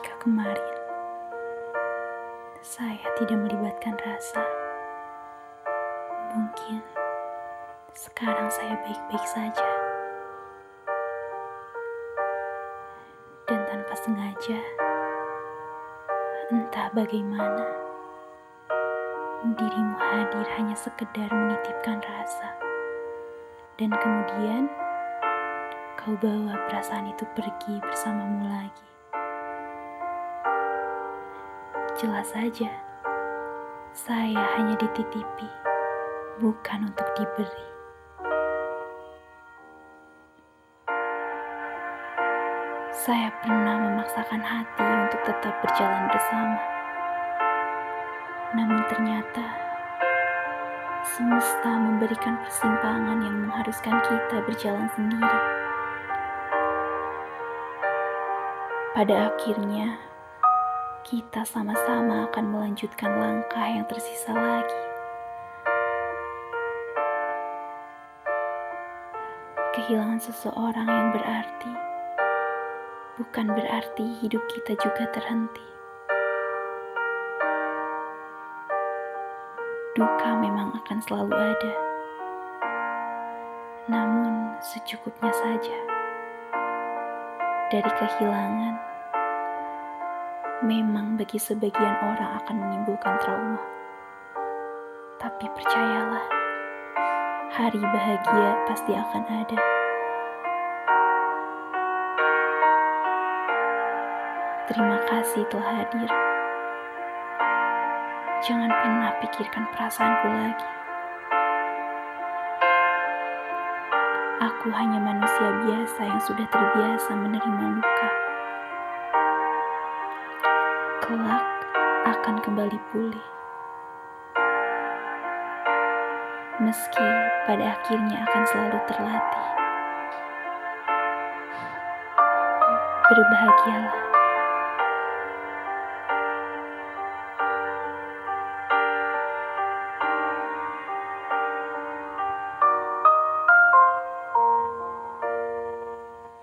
Kemarin, saya tidak melibatkan rasa. Mungkin sekarang saya baik-baik saja. Dan tanpa sengaja, entah bagaimana, dirimu hadir hanya sekedar menitipkan rasa. Dan kemudian, kau bawa perasaan itu pergi bersamamu lagi. Jelas saja, saya hanya dititipi, bukan untuk diberi. Saya pernah memaksakan hati untuk tetap berjalan bersama. Namun ternyata semesta memberikan persimpangan yang mengharuskan kita berjalan sendiri. Pada akhirnya, kita sama-sama akan melanjutkan langkah yang tersisa lagi. Kehilangan seseorang yang berarti bukan berarti hidup kita juga terhenti. Duka memang akan selalu ada, namun secukupnya saja. Dari kehilangan, memang bagi sebagian orang akan menimbulkan trauma, tapi percayalah, hari bahagia pasti akan ada. Terima kasih telah hadir. Jangan pernah pikirkan perasaanku lagi. Aku hanya manusia biasa yang sudah terbiasa menerima luka. Kelak akan kembali pulih. Meski pada akhirnya akan selalu terlatih. Berbahagialah.